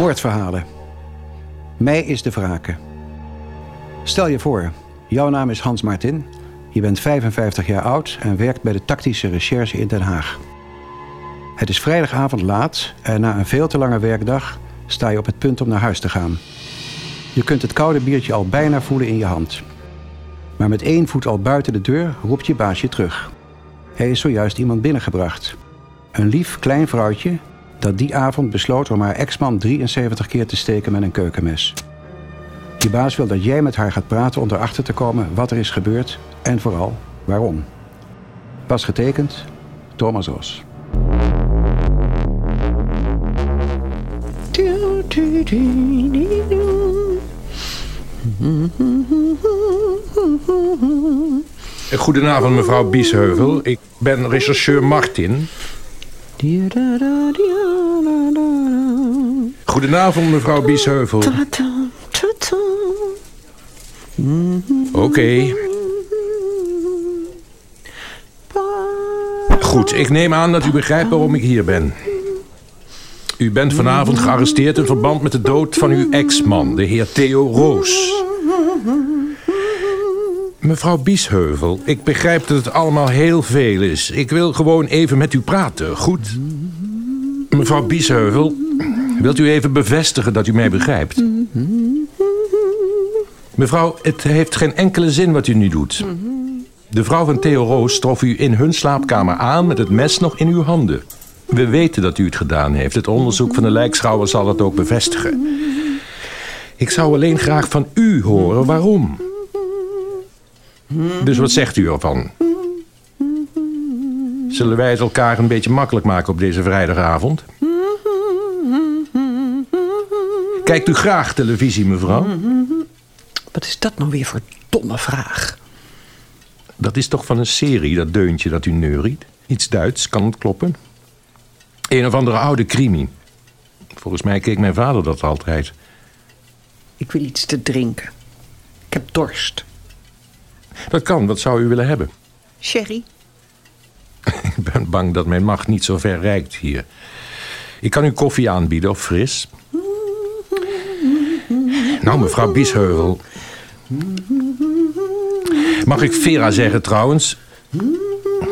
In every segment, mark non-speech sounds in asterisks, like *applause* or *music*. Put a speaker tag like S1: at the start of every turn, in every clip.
S1: Moordverhalen. Mij is de wraken. Stel je voor, jouw naam is Hans Martin. Je bent 55 jaar oud en werkt bij de tactische recherche in Den Haag. Het is vrijdagavond laat en na een veel te lange werkdag sta je op het punt om naar huis te gaan. Je kunt het koude biertje al bijna voelen in je hand. Maar met één voet al buiten de deur roept je baasje terug. Hij is zojuist iemand binnengebracht. Een lief klein vrouwtje dat die avond besloot om haar ex-man 73 keer te steken met een keukenmes. Je baas wil dat jij met haar gaat praten om erachter te komen wat er is gebeurd en vooral waarom. Pas getekend, Thomas Ros.
S2: Goedenavond, mevrouw Biesheuvel. Ik ben rechercheur Martin. Goedenavond, mevrouw Biesheuvel. Oké. Goed, ik neem aan dat u begrijpt waarom ik hier ben. U bent vanavond gearresteerd in verband met de dood van uw ex-man, de heer Theo Roos. Mevrouw Biesheuvel, ik begrijp dat het allemaal heel veel is. Ik wil gewoon even met u praten, goed? Mevrouw Biesheuvel, wilt u even bevestigen dat u mij begrijpt? Mevrouw, het heeft geen enkele zin wat u nu doet. De vrouw van Theo Roos trof u in hun slaapkamer aan met het mes nog in uw handen. We weten dat u het gedaan heeft. Het onderzoek van de lijkschouwer zal het ook bevestigen. Ik zou alleen graag van u horen waarom. Dus wat zegt u ervan? Zullen wij het elkaar een beetje makkelijk maken op deze vrijdagavond? Kijkt u graag televisie, mevrouw?
S3: Wat is dat nou weer voor domme vraag?
S2: Dat is toch van een serie, dat deuntje dat u neuriet? Iets Duits, kan het kloppen? Een of andere oude crimi. Volgens mij keek mijn vader dat altijd.
S3: Ik wil iets te drinken. Ik heb dorst.
S2: Dat kan, wat zou u willen hebben?
S3: Sherry? *laughs*
S2: Ik ben bang dat mijn macht niet zo ver reikt hier. Ik kan u koffie aanbieden of fris. Nou, mevrouw Biesheuvel. Mag ik Vera zeggen trouwens?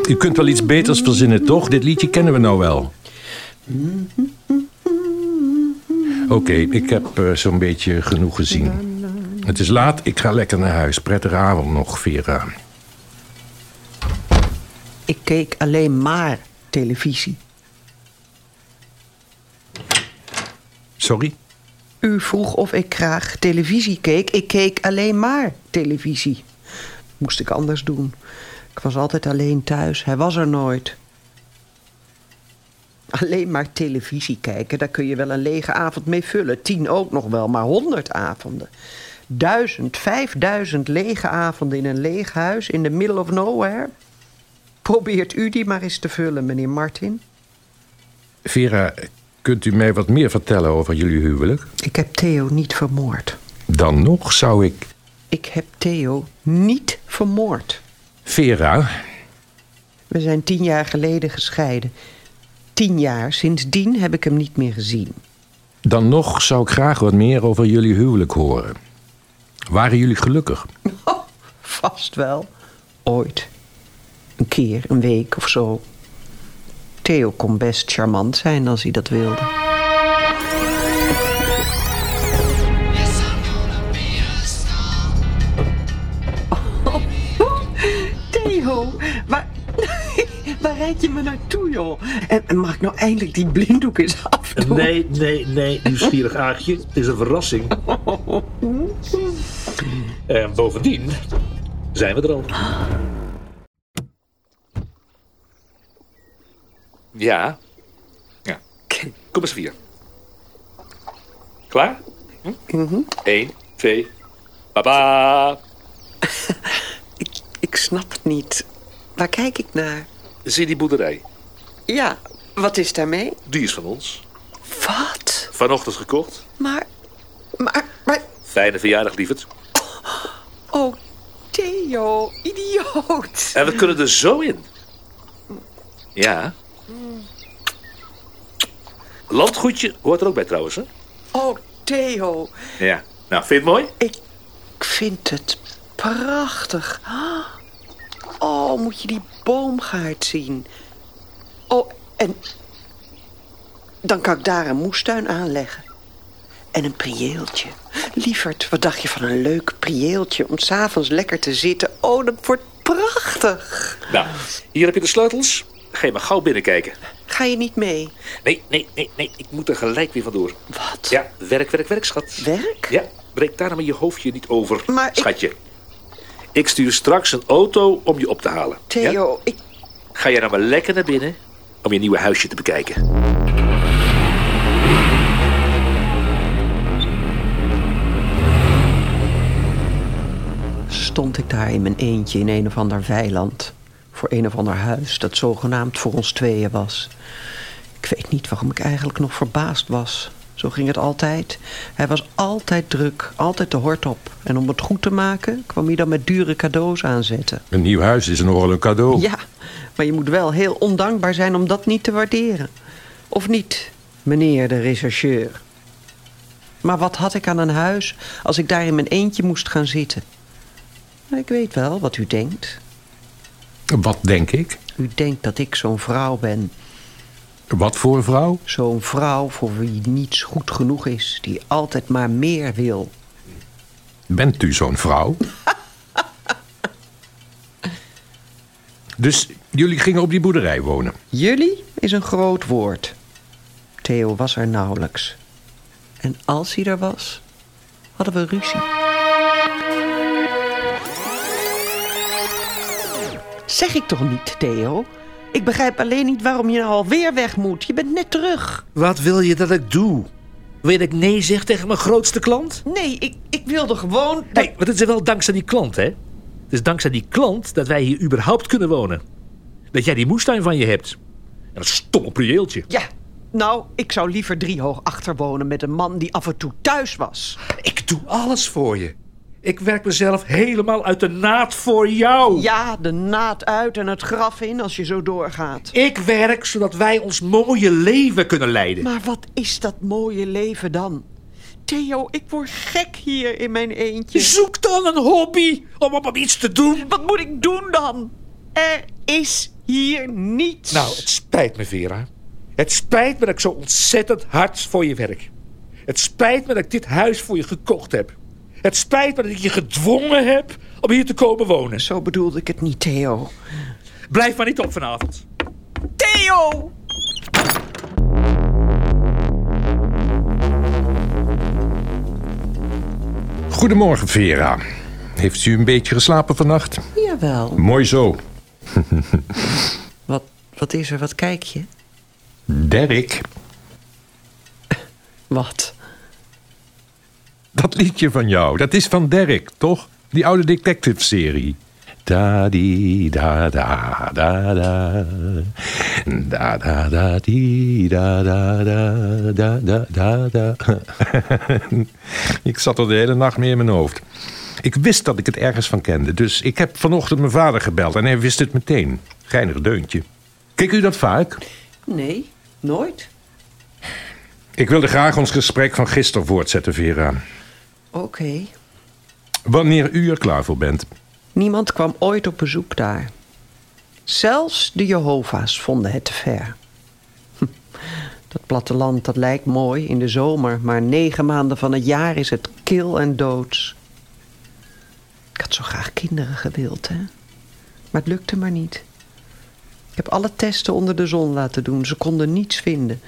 S2: U kunt wel iets beters verzinnen, toch? Dit liedje kennen we nou wel. Oké, ik heb uh, zo'n beetje genoeg gezien. Het is laat, ik ga lekker naar huis. Prettige avond nog, Vera.
S3: Ik keek alleen maar televisie.
S2: Sorry?
S3: U vroeg of ik graag televisie keek. Ik keek alleen maar televisie. Moest ik anders doen. Ik was altijd alleen thuis. Hij was er nooit. Alleen maar televisie kijken, daar kun je wel een lege avond mee vullen. Tien ook nog wel, maar honderd avonden. Duizend, vijfduizend lege avonden in een leeg huis in the middle of nowhere. Probeert u die maar eens te vullen, meneer Martin.
S2: Vera, kunt u mij wat meer vertellen over jullie huwelijk?
S3: Ik heb Theo niet vermoord.
S2: Dan nog zou ik...
S3: Ik heb Theo niet vermoord.
S2: Vera?
S3: We zijn tien jaar geleden gescheiden. Tien jaar, sindsdien heb ik hem niet meer gezien.
S2: Dan nog zou ik graag wat meer over jullie huwelijk horen. Waren jullie gelukkig? *laughs*
S3: Oh, vast wel. Ooit. Een keer, een week of zo. Theo kon best charmant zijn als hij dat wilde. *laughs* Theo, waar, *laughs* waar rijd je me naartoe, joh? En, en mag ik nou eindelijk die blinddoek eens afdoen?
S4: Nee, nee, nee, nieuwsgierig aagje. Het is een verrassing. En bovendien zijn we er al. Ja. Ja. Kom eens vier. Klaar? Hm? Eén, twee, papa. *laughs*
S3: Ik, ik snap het niet. Waar kijk ik naar?
S4: Zie die boerderij?
S3: Ja, wat is daarmee?
S4: Die is van ons.
S3: Wat?
S4: Vanochtend gekocht.
S3: Maar, maar, maar...
S4: Fijne verjaardag, lieverd.
S3: Oh, Theo, idioot.
S4: En we kunnen er zo in. Ja. Landgoedje hoort er ook bij trouwens, hè?
S3: Oh, Theo.
S4: Ja. Nou, vind je het mooi?
S3: Ik vind het prachtig. Oh, moet je die boomgaard zien. Oh, en dan kan ik daar een moestuin aanleggen. En een prieeltje. Lieverd, wat dacht je van een leuk prieeltje om s'avonds lekker te zitten? Oh, dat wordt prachtig.
S4: Nou, hier heb je de sleutels. Ga je maar gauw binnenkijken.
S3: Ga je niet mee?
S4: Nee, nee, nee, nee. Ik moet er gelijk weer vandoor.
S3: Wat?
S4: Ja, werk, werk, werk, schat.
S3: Werk?
S4: Ja, breek daar maar je hoofdje niet over,
S3: Maar
S4: schatje. Ik... stuur straks een auto om je op te halen. Ja?
S3: Theo, ik...
S4: Ga je dan maar lekker naar binnen om je nieuwe huisje te bekijken.
S3: Stond ik daar in mijn eentje in een of ander weiland. Voor een of ander huis dat zogenaamd voor ons tweeën was. Ik weet niet waarom ik eigenlijk nog verbaasd was. Zo ging het altijd. Hij was altijd druk, altijd de hort op. En om het goed te maken kwam hij dan met dure cadeaus aanzetten.
S2: Een nieuw huis is nogal een cadeau.
S3: Ja, maar je moet wel heel ondankbaar zijn om dat niet te waarderen. Of niet, meneer de rechercheur? Maar wat had ik aan een huis als ik daar in mijn eentje moest gaan zitten? Nou, Ik weet wel wat u denkt.
S2: Wat denk ik?
S3: U denkt dat ik zo'n vrouw ben.
S2: Wat voor vrouw?
S3: Zo'n vrouw voor wie niets goed genoeg is. Die altijd maar meer wil.
S2: Bent u zo'n vrouw? *laughs* dus jullie gingen op die boerderij wonen.
S3: Jullie is een groot woord. Theo was er nauwelijks. En als hij er was, hadden we ruzie. Zeg ik toch niet, Theo? Ik begrijp alleen niet waarom je nou alweer weg moet. Je bent net terug.
S4: Wat wil je dat ik doe? Wil je dat ik nee zeg tegen mijn grootste klant?
S3: Nee, ik, ik wilde gewoon... dat-
S4: Nee, maar het is wel dankzij die klant, hè? Het is dankzij die klant dat wij hier überhaupt kunnen wonen. Dat jij die moestuin van je hebt. En dat stomme prieeltje.
S3: Ja, nou, ik zou liever driehoog achterwonen met een man die af en toe thuis was.
S4: Ik doe alles voor je. Ik werk mezelf helemaal uit de naad voor jou.
S3: Ja, de naad uit en het graf in als je zo doorgaat.
S4: Ik werk zodat wij ons mooie leven kunnen leiden.
S3: Maar wat is dat mooie leven dan? Theo, ik word gek hier in mijn eentje.
S4: Zoek dan een hobby om op iets te doen.
S3: Wat moet ik doen dan? Er is hier niets.
S4: Nou, het spijt me, Vera. Het spijt me dat ik zo ontzettend hard voor je werk. Het spijt me dat ik dit huis voor je gekocht heb. Het spijt me dat ik je gedwongen heb om hier te komen wonen.
S3: Zo bedoelde ik het niet, Theo.
S4: Blijf maar niet op vanavond.
S3: Theo!
S2: Goedemorgen, Vera. Heeft u een beetje geslapen vannacht?
S3: Jawel.
S2: Mooi zo. *laughs*
S3: Wat, wat is er? Wat kijk je?
S2: Derek,
S3: Wat?
S2: Dat liedje van jou, dat is van Derek, toch? Die oude detective-serie. Da di da da da da. Da da di da da da da da da *laughs* ik zat er de hele nacht mee in mijn hoofd. Ik wist dat ik het ergens van kende, dus ik heb vanochtend mijn vader gebeld en hij wist het meteen. Geinig deuntje. Kijk u dat vaak?
S3: Nee, nooit.
S2: Ik wilde graag ons gesprek van gisteren voortzetten, Vera.
S3: Oké.
S2: Wanneer u er klaar voor bent.
S3: Niemand kwam ooit op bezoek daar. Zelfs de Jehovah's vonden het te ver. Hm, Dat platteland, dat lijkt mooi in de zomer... maar negen maanden van het jaar is het kil en doods. Ik had zo graag kinderen gewild, hè. Maar het lukte maar niet. Ik heb alle testen onder de zon laten doen. Ze konden niets vinden.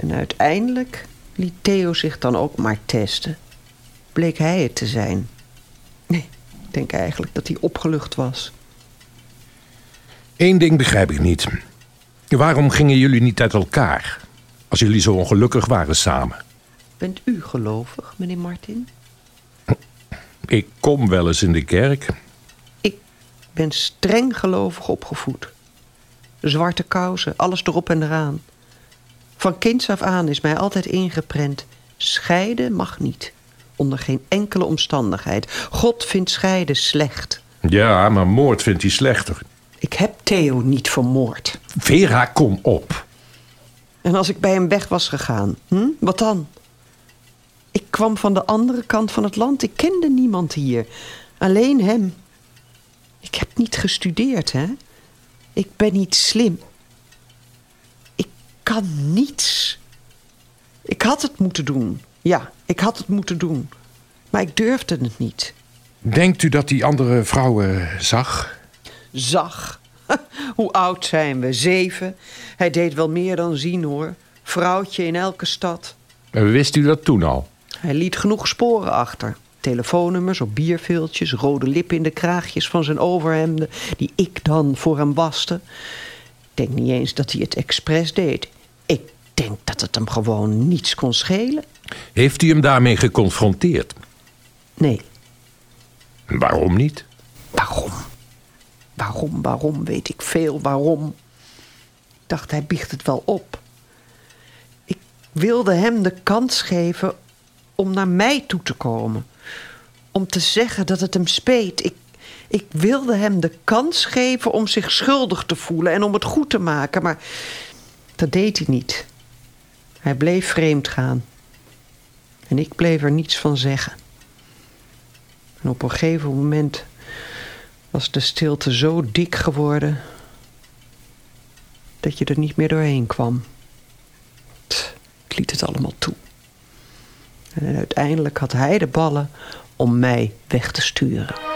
S3: En uiteindelijk liet Theo zich dan ook maar testen. Bleek hij het te zijn. Nee, ik denk eigenlijk dat hij opgelucht was.
S2: Eén ding begrijp ik niet. Waarom gingen jullie niet uit elkaar? Als jullie zo ongelukkig waren samen.
S3: Bent u gelovig, meneer Martin?
S2: Ik kom wel eens in de kerk.
S3: Ik ben streng gelovig opgevoed. Zwarte kousen, alles erop en eraan. Van kinds af aan is mij altijd ingeprent... scheiden mag niet, onder geen enkele omstandigheid. God vindt scheiden slecht.
S2: Ja, maar moord vindt hij slechter.
S3: Ik heb Theo niet vermoord.
S2: Vera, kom op.
S3: En als ik bij hem weg was gegaan, hm? wat dan? kwam van de andere kant van het land. Ik kende niemand hier. Alleen hem. Ik heb niet gestudeerd, hè? Ik ben niet slim. Ik kan niets. Ik had het moeten doen. Ja, ik had het moeten doen. Maar ik durfde het niet.
S2: Denkt u dat die andere vrouwen zag?
S3: Zag. *laughs* Hoe oud zijn we? Zeven. Hij deed wel meer dan zien, hoor. Vrouwtje in elke stad.
S2: En wist u dat toen al?
S3: Hij liet genoeg sporen achter. Telefoonnummers op bierveeltjes, rode lippen in de kraagjes van zijn overhemden, die ik dan voor hem waste. Ik denk niet eens dat hij het expres deed. Denk dat het hem gewoon niets kon schelen.
S2: Heeft u hem daarmee geconfronteerd?
S3: Nee,
S2: Waarom niet?
S3: waarom? Waarom, waarom, weet ik veel, waarom? Ik dacht, hij biecht het wel op. Ik wilde hem de kans geven om naar mij toe te komen. Om te zeggen dat het hem speet. Ik, ik wilde hem de kans geven om zich schuldig te voelen en om het goed te maken. Maar dat deed hij niet. Hij bleef vreemd gaan. En ik bleef er niets van zeggen. En op een gegeven moment was de stilte zo dik geworden dat je er niet meer doorheen kwam. Ik liet het allemaal toe. En uiteindelijk had hij de ballen om mij weg te sturen.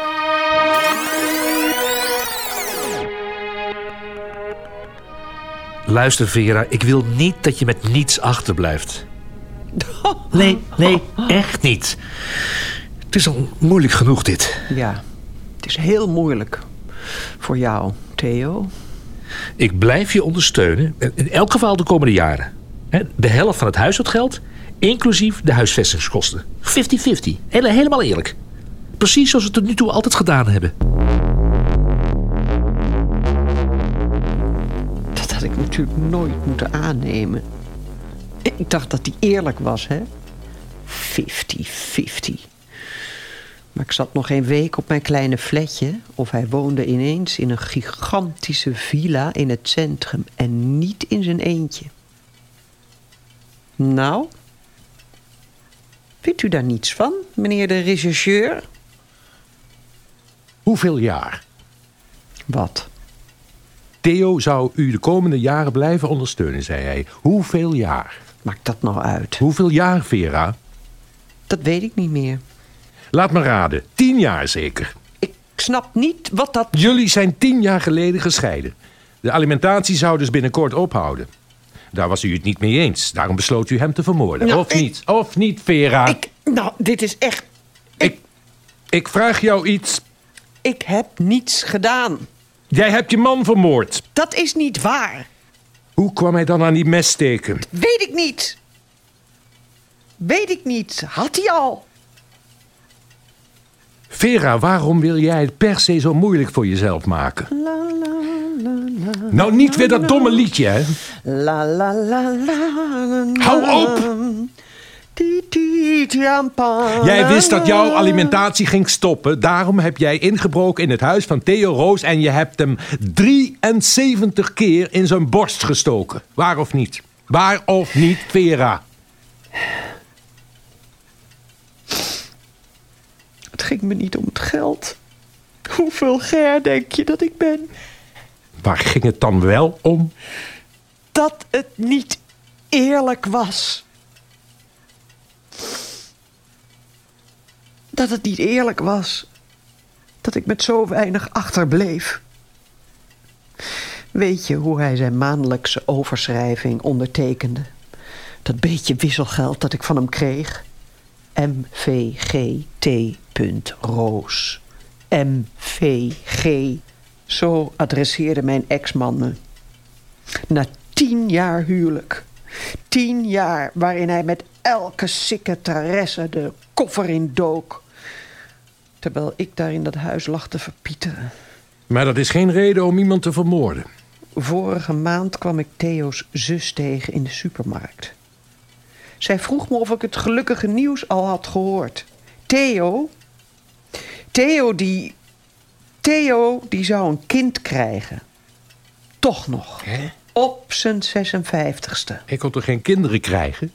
S4: Luister, Vera, ik wil niet dat je met niets achterblijft. *laughs* Nee, nee, echt niet. Het is al moeilijk genoeg, dit.
S3: Ja, het is heel moeilijk voor jou, Theo.
S4: Ik blijf je ondersteunen, in elk geval de komende jaren. De helft van het huishoudgeld, inclusief de huisvestingskosten. 50-50, Hele- helemaal eerlijk. Precies zoals we het tot nu toe altijd gedaan hebben.
S3: Ik natuurlijk nooit moeten aannemen. Ik dacht dat hij eerlijk was, hè? 50-50. Maar ik zat nog geen week op mijn kleine flatje... of hij woonde ineens in een gigantische villa in het centrum... en niet in zijn eentje. Nou? Vindt u daar niets van, meneer de rechercheur?
S2: Hoeveel jaar?
S3: Wat?
S2: Theo zou u de komende jaren blijven ondersteunen, zei hij. Hoeveel jaar?
S3: Maakt dat nou uit?
S2: Hoeveel jaar, Vera?
S3: Dat weet ik niet meer.
S2: Laat me raden. Tien jaar zeker.
S3: Ik snap niet wat dat...
S2: Jullie zijn tien jaar geleden gescheiden. De alimentatie zou dus binnenkort ophouden. Daar was u het niet mee eens. Daarom besloot u hem te vermoorden.
S3: Nou,
S2: of
S3: ik-
S2: niet? Of niet, Vera?
S3: Ik... Nou, dit is echt...
S2: ik, ik vraag jou iets.
S3: Ik heb niets gedaan.
S2: Jij hebt je man vermoord.
S3: Dat is niet waar.
S2: Hoe kwam hij dan aan die messteken?
S3: Weet ik niet. Weet ik niet. Had hij al?
S2: Vera, waarom wil jij het per se zo moeilijk voor jezelf maken? Nou, niet weer dat domme liedje, hè?
S3: La la la la.
S2: Hou op! Jij wist dat jouw alimentatie ging stoppen. Daarom heb jij ingebroken in het huis van Theo Roos... en je hebt hem 73 keer in zijn borst gestoken. Waar of niet? Waar of niet, Vera?
S3: Het ging me niet om het geld. Hoeveel ger denk je dat ik ben?
S2: Waar ging het dan wel om?
S3: Dat het niet eerlijk was. Dat het niet eerlijk was. Dat ik met zo weinig achterbleef. Weet je hoe hij zijn maandelijkse overschrijving ondertekende? Dat beetje wisselgeld dat ik van hem kreeg? MVGT.Roos. MVG. Zo adresseerde mijn ex-man me. Na tien jaar huwelijk. Tien jaar waarin hij met elke secretaresse de koffer in dook. Terwijl ik daar in dat huis lag te verpieteren.
S2: Maar dat is geen reden om iemand te vermoorden.
S3: Vorige maand kwam ik Theo's zus tegen in de supermarkt. Zij vroeg me of ik het gelukkige nieuws al had gehoord. Theo. Theo die. Theo die zou een kind krijgen. Toch nog.
S2: Hè?
S3: Op zijn 56ste.
S2: Ik kon toch geen kinderen krijgen?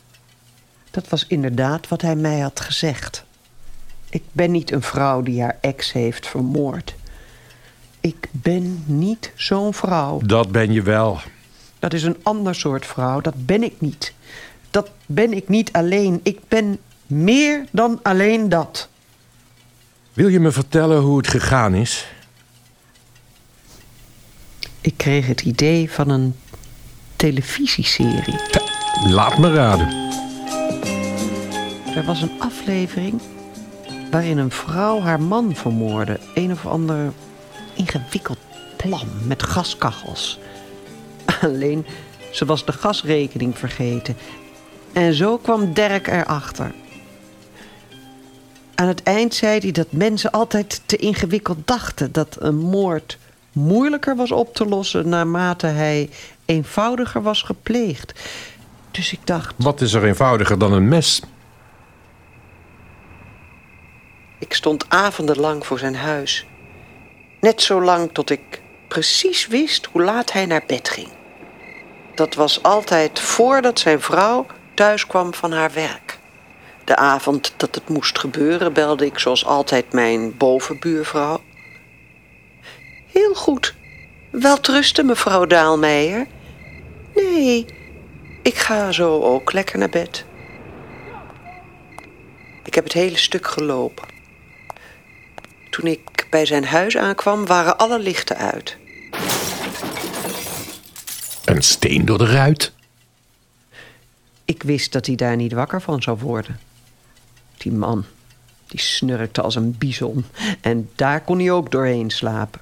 S3: Dat was inderdaad wat hij mij had gezegd. Ik ben niet een vrouw die haar ex heeft vermoord. Ik ben niet zo'n vrouw.
S2: Dat ben je wel.
S3: Dat is een ander soort vrouw. Dat ben ik niet. Dat ben ik niet alleen. Ik ben meer dan alleen dat.
S2: Wil je me vertellen hoe het gegaan is?
S3: Ik kreeg het idee van een televisieserie.
S2: Laat me raden.
S3: Er was een aflevering waarin een vrouw haar man vermoordde. Een of ander ingewikkeld plan met gaskachels. Alleen, ze was de gasrekening vergeten. En zo kwam Dirk erachter. Aan het eind zei hij dat mensen altijd te ingewikkeld dachten... dat een moord moeilijker was op te lossen... naarmate hij eenvoudiger was gepleegd. Dus ik dacht...
S2: Wat is er eenvoudiger dan een mes?
S3: Ik stond avondenlang voor zijn huis. Net zo lang tot ik precies wist hoe laat hij naar bed ging. Dat was altijd voordat zijn vrouw thuis kwam van haar werk. De avond dat het moest gebeuren belde ik zoals altijd mijn bovenbuurvrouw. Heel goed. Welterusten, mevrouw Daalmeijer. Nee, ik ga zo ook lekker naar bed. Ik heb het hele stuk gelopen. Toen ik bij zijn huis aankwam, waren alle lichten uit.
S2: Een steen door de ruit?
S3: Ik wist dat hij daar niet wakker van zou worden. Die man, die snurkte als een bison. En daar kon hij ook doorheen slapen.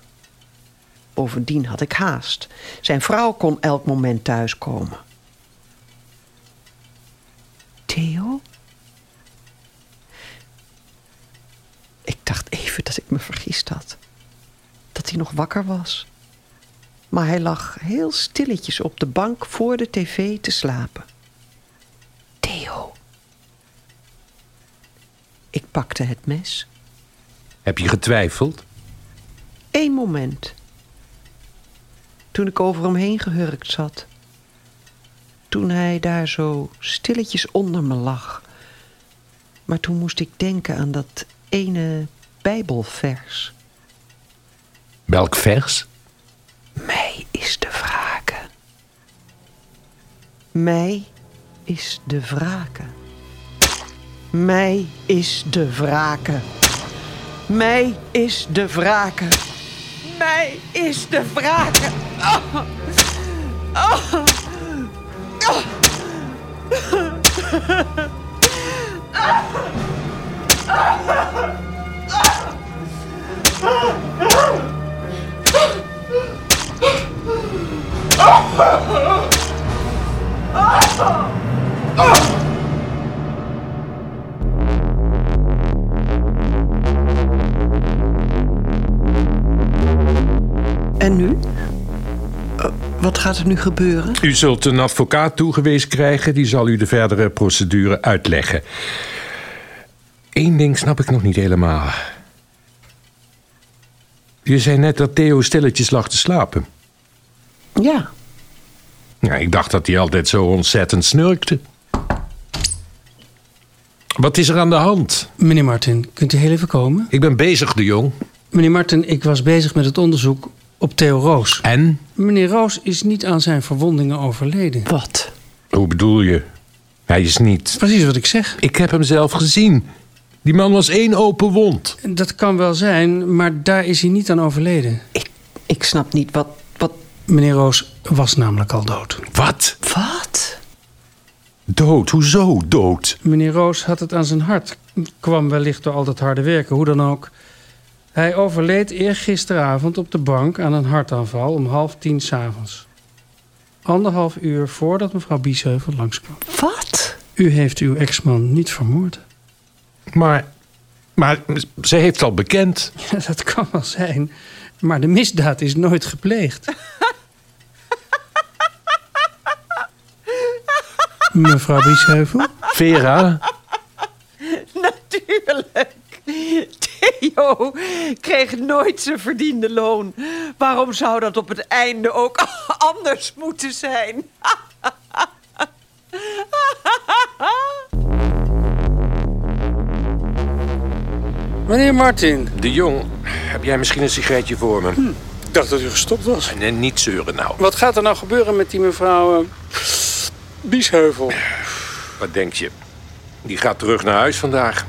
S3: Bovendien had ik haast. Zijn vrouw kon elk moment thuiskomen. Theo? Ik dacht even me vergist had. Dat hij nog wakker was. Maar hij lag heel stilletjes op de bank voor de tv te slapen. Theo. Ik pakte het mes.
S2: Heb je getwijfeld?
S3: Eén moment. Toen ik over hem heen gehurkt zat. Toen hij daar zo stilletjes onder me lag. Maar toen moest ik denken aan dat ene Bijbelvers.
S2: Welk vers?
S3: Mij is de wrake. Mij is de wrake. Mij is de wrake. Mij is de wrake. Mij is de wrake. Oh. Oh. Oh. En nu? Uh, wat gaat er nu gebeuren?
S2: U zult een advocaat toegewezen krijgen. Die zal u de verdere procedure uitleggen. Eén ding snap ik nog niet helemaal. Je zei net dat Theo stilletjes lag te slapen.
S3: Ja.
S2: Ja, ik dacht dat hij altijd zo ontzettend snurkte. Wat is er aan de hand?
S5: Meneer Martin, kunt u heel even komen?
S2: Ik ben bezig, de jong.
S5: Meneer Martin, ik was bezig met het onderzoek op Theo Roos.
S2: En?
S5: Meneer Roos is niet aan zijn verwondingen overleden.
S3: Wat?
S2: Hoe bedoel je? Hij is niet...
S5: Precies wat ik zeg.
S2: Ik heb hem zelf gezien. Die man was één open wond.
S5: Dat kan wel zijn, maar daar is hij niet aan overleden.
S3: Ik, ik snap niet wat, wat...
S5: Meneer Roos was namelijk al dood.
S2: Wat?
S3: Wat?
S2: Dood? Hoezo dood?
S5: Meneer Roos had het aan zijn hart. Kwam wellicht door al dat harde werken, hoe dan ook. Hij overleed eergisteravond op de bank aan een hartaanval om half tien s'avonds. Anderhalf uur voordat mevrouw Biesheuvel langskwam.
S3: Wat?
S5: U heeft uw ex-man niet vermoord.
S2: Maar, maar ze heeft al bekend. *laughs*
S5: Ja, dat kan wel zijn. Maar de misdaad is nooit gepleegd. *laughs* Mevrouw Biesheuvel?
S2: Vera?
S3: Natuurlijk. Theo kreeg nooit zijn verdiende loon. Waarom zou dat op het einde ook *laughs* anders moeten zijn?
S5: Meneer Martin,
S2: De Jong, heb jij misschien een sigaretje voor me?
S5: ik dacht dat u gestopt was.
S2: Nee, niet zeuren nou.
S5: Wat gaat er nou gebeuren met die mevrouw eh, Biesheuvel?
S2: Wat denk je? Die gaat terug naar huis vandaag.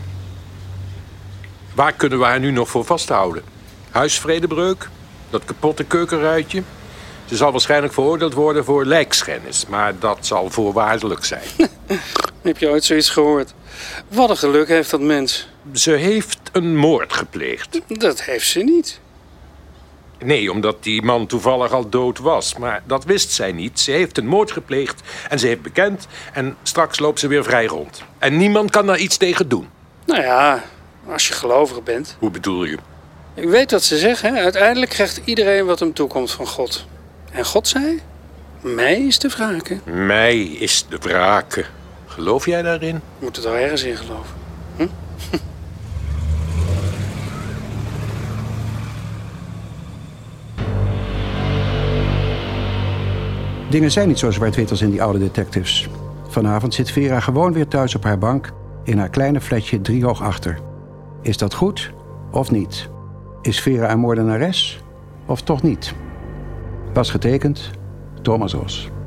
S2: Waar kunnen we haar nu nog voor vasthouden? Huisvredebreuk? Dat kapotte keukenruitje? Ze zal waarschijnlijk veroordeeld worden voor lijkschennis, maar dat zal voorwaardelijk zijn. *laughs*
S5: Heb je ooit zoiets gehoord? Wat een geluk heeft dat mens.
S2: Ze heeft een moord gepleegd.
S5: Dat heeft ze niet.
S2: Nee, omdat die man toevallig al dood was. Maar dat wist zij niet. Ze heeft een moord gepleegd en ze heeft bekend. En straks loopt ze weer vrij rond. En niemand kan daar iets tegen doen.
S5: Nou ja, als je gelovig bent.
S2: Hoe bedoel je?
S5: Ik weet wat ze zeggen. Uiteindelijk krijgt iedereen wat hem toekomt van God. En God zei, mij is te wraken.
S2: Mij is de wraken. Geloof jij daarin?
S5: Je moet er wel ergens in geloven. *laughs*
S1: Dingen zijn niet zo zwart-wit als in die oude detectives. Vanavond zit Vera gewoon weer thuis op haar bank in haar kleine flatje driehoog achter. Is dat goed of niet? Is Vera een moordenares of toch niet? Was getekend Thomas Ros.